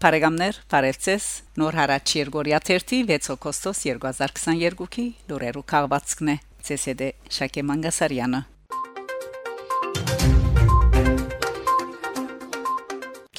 Բարեկամներ, բարեցես։ Նոր հարաճ Երգորիա 1-ի 6 օգոստոս 2022-ի լուրերու քաղվածքն է։ ՑՍԴ Շակե Մանգասարյանը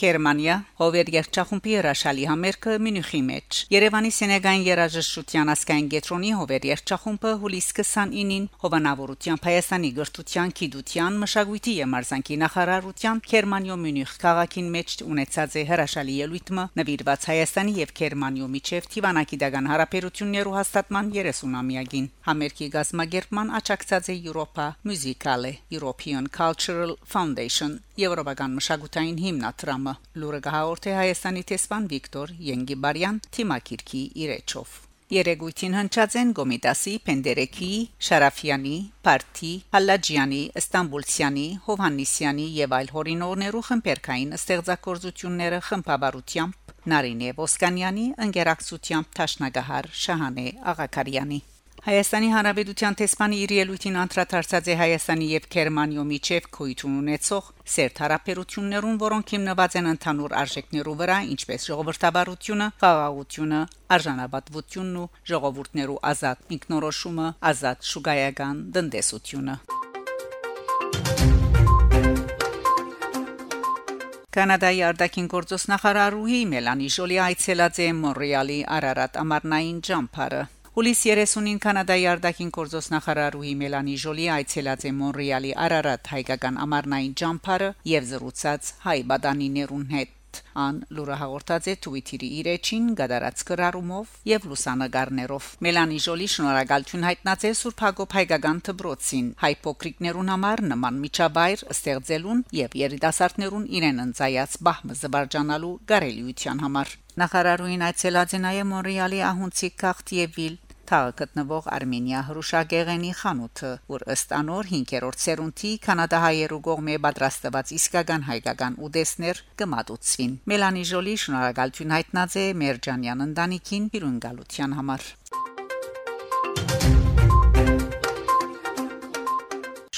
Գերմանիա հովեր երջախումբի հրաշալի համերգը Մյունխի մեջ Երևանի Սենեգային երաժշտության ասկային գետրոնի հովեր երջախումբը հուլիս 29-ին հովանավորությամբ Հայաստանի գրթության, գիտության, մշակույթի եւ մարզանկի նախարարության Գերմանիո Մյունխ քաղաքին մեջ ունեցած է հրաշալի ելույթը նվիրված Հայաստանի եւ Գերմանիո միջև Տիվանակիդական հարաբերություններու հաստատման 30-ամյակին համերգի գազմագերբման աջակցած է Եվրոպա Musical European Cultural Foundation Եվրոպական մշակութային հիմնադրամը Ռոմը լուրը գահորթե Հայաստանի տեսփան Վիկտոր Յենգիբարյան թիմակիրքի իրեչով Երեգույթին հնչած են Գոմիտասի, Պենդերեկի, Շարաֆյանի, Պարտի, Հալաջյանի, Ստամբուլցյանի, Հովհաննիսյանի եւ այլ հորինորներու խմբերքային ստեղծագործությունները խմբաբարությամբ Նարինե Ոսկանյանի ընկերակցությամբ Տաշնագահար Շահանե Աղակարյանի Հայաստանի Հանրապետության տեսփանի իր ելույթին անդրադարձած է Հայաստանի եւ Գերմանիո միջև քույթուն ունեցող սերտ հարաբերություններուն, որոնք հիմնված են ընդհանուր արժեքներու վրա, ինչպես ժողովրդավարությունը, խաղաղությունը, արժանապատվությունն ու ժողովուրդներու ազատ ինքնորոշումը, ազատ շուգայական դնդեսությունը։ Կանադայի արտաքին գործոս նախարարուհի Մելանի Ժոլի այցելած է Մոնրեալի Արարատ ամառնային ջամփարը Հուլիս 30-ին Կանադայի արտաքին գործոս նախարարուհի Մելանի Ժոլի այցելած է Մոնրեալի Արարատ հայկական ամառնային ջամփարը եւ զրուցած հայ բադանիներուն հետ ան լուրը հաղորդած է Twitter-ի իր էջին գդարած կրառումով եւ լուսանգարներով Մելանի Ժոլի շնորհակալություն հայտնած է Սուրբ Հակոբ հայկական դբրոցին հայփոկրիկներուն համար նման միջավայր ստեղծելուն եւ երիտասարդներուն իրեն ընծայած բահմը զբաղանալու գարելիության համար Նախարարուին այցելած է նաև Մոնրեալի Ահունցի Կախտիևիլ թաղը գտնվող Արմենիա հրուշագեղենի խանութը, որ ըստ անոր 5-րդ սերունդի կանադահայերու կողմէ պատրաստված իսկական հայկական ուդեսներ կմատուցվին։ Մելանի Ժոլի շնորհակալություն հայտնած է Մերջանյան ընտանիքին հյուրընկալության համար։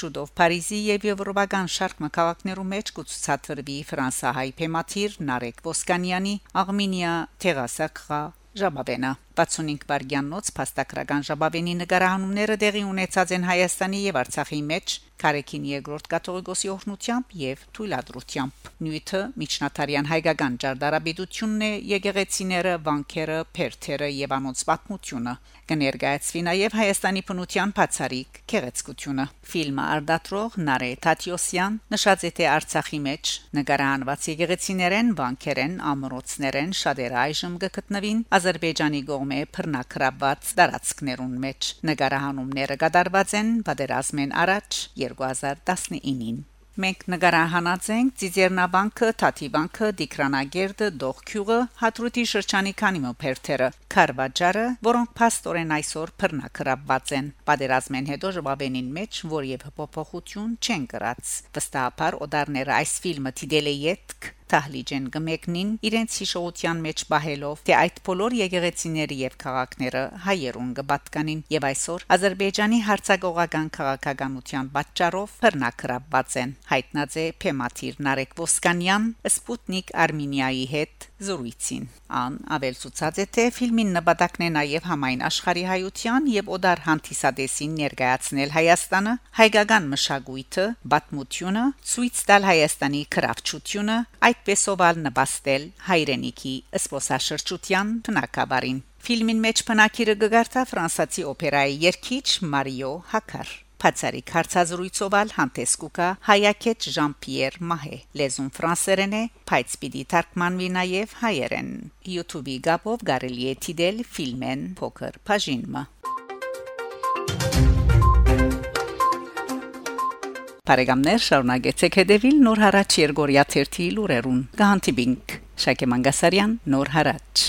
շուտով Փարիզի եւ եվրոպական շարք մակավակներու մեջ կցուցադրվի ֆրանսահայ թեմատիր Նարեկ Ոսկանյանի Աղմինիա Տերասակղա Ժաբաբենա 65 վարգյանոց փաստակրական Ժաբաբենի նկարահանումները դեղի ունեցած են Հայաստանի եւ Արցախի մեջ Կարեկին երկրորդ կաթողիկոսի օգնությամբ եւ թույլատրությամբ նյութը միջնատարյան հայկական ջարդարաբիդությունն է եկեղեցիները, վանքերը, փերթերը եւ անոնց պատմությունը կներկայացվի նաև Հայաստանի բնության բացարիք քեղեցկությունը։ Ֆիլմը արդատրող Նարե Տատյոսյան նշած է թե Արցախի մեջ նկարահանված եկեղեցիներեն, վանքերեն, ամրոցներեն շատեր այժմ կգտնվին Ադրբեջանի կողմէ բռնակրաբված տարածքներուն մեջ։ Նկարահանումները կատարված են պատերազմեն առաջ 2019-ին։ Մենք նկարահանած ենք Ծիծեռնաբանկը, Թաթիվանքը, Դիկրանագերդը, Դողքյուղը, Հադրութի շրջանի քանի մոփերթերը, Կարվաճարը, որոնք փաստորեն այսօր բռնակրաբված են։ Պատերազմեն հետո ժողովենին մեջ որև փոփոխություն չեն գրած։ Վստահաբար օդարները այս ֆիլմը դիտել է յետք Թահլիջեն գմեկնին իրենց հիշողության մեջ բահելով թե այդ բոլոր եկեղեցիների եւ քաղաքները հայերուն կպատկանին եւ այսօր Ադրբեջանի հարցակողական քաղաքականության պատճառով բռնակրաբված են հայտնած է Փեմաթիր Նարեկ Ոսկանյան Սպուտնիկ Արմենիայի հետ զրույցին ան ավելցուցած է թե ֆիլմին նպատակն է նաև համայն աշխարհի հայության եւ օդար հանդիսադեսին ներկայացնել Հայաստանը հայկական մշակույթը, պատմությունը, ցույց տալ Հայաստանի քրավչությունը, այդպեսով ալ նպաստել հայրենիքի սփոսաշրջության տնակաբարին Ֆիլմին մեջ բնակիրը գգարտա ֆրանսացի օպերայի երգիչ Մարիո Հակար Փացարիկ հարցազրույցով ալ հանդես կուկա հայակետ Ժան-Պիեր Մահե լեզուն ֆրանսերեն է բայց պիտի թարգմանվի նաև հայերեն YouTube-ի գաբով կարելի է դիտել ֆիլմեն փոքր բաժինը Բարեկամներ շարունակեցեք հետևել Նոր հարաճ Երգորիա 1-ի լուրերուն։ Գահանտիբինգ Շակե Մանգասարյան Նոր հարաճ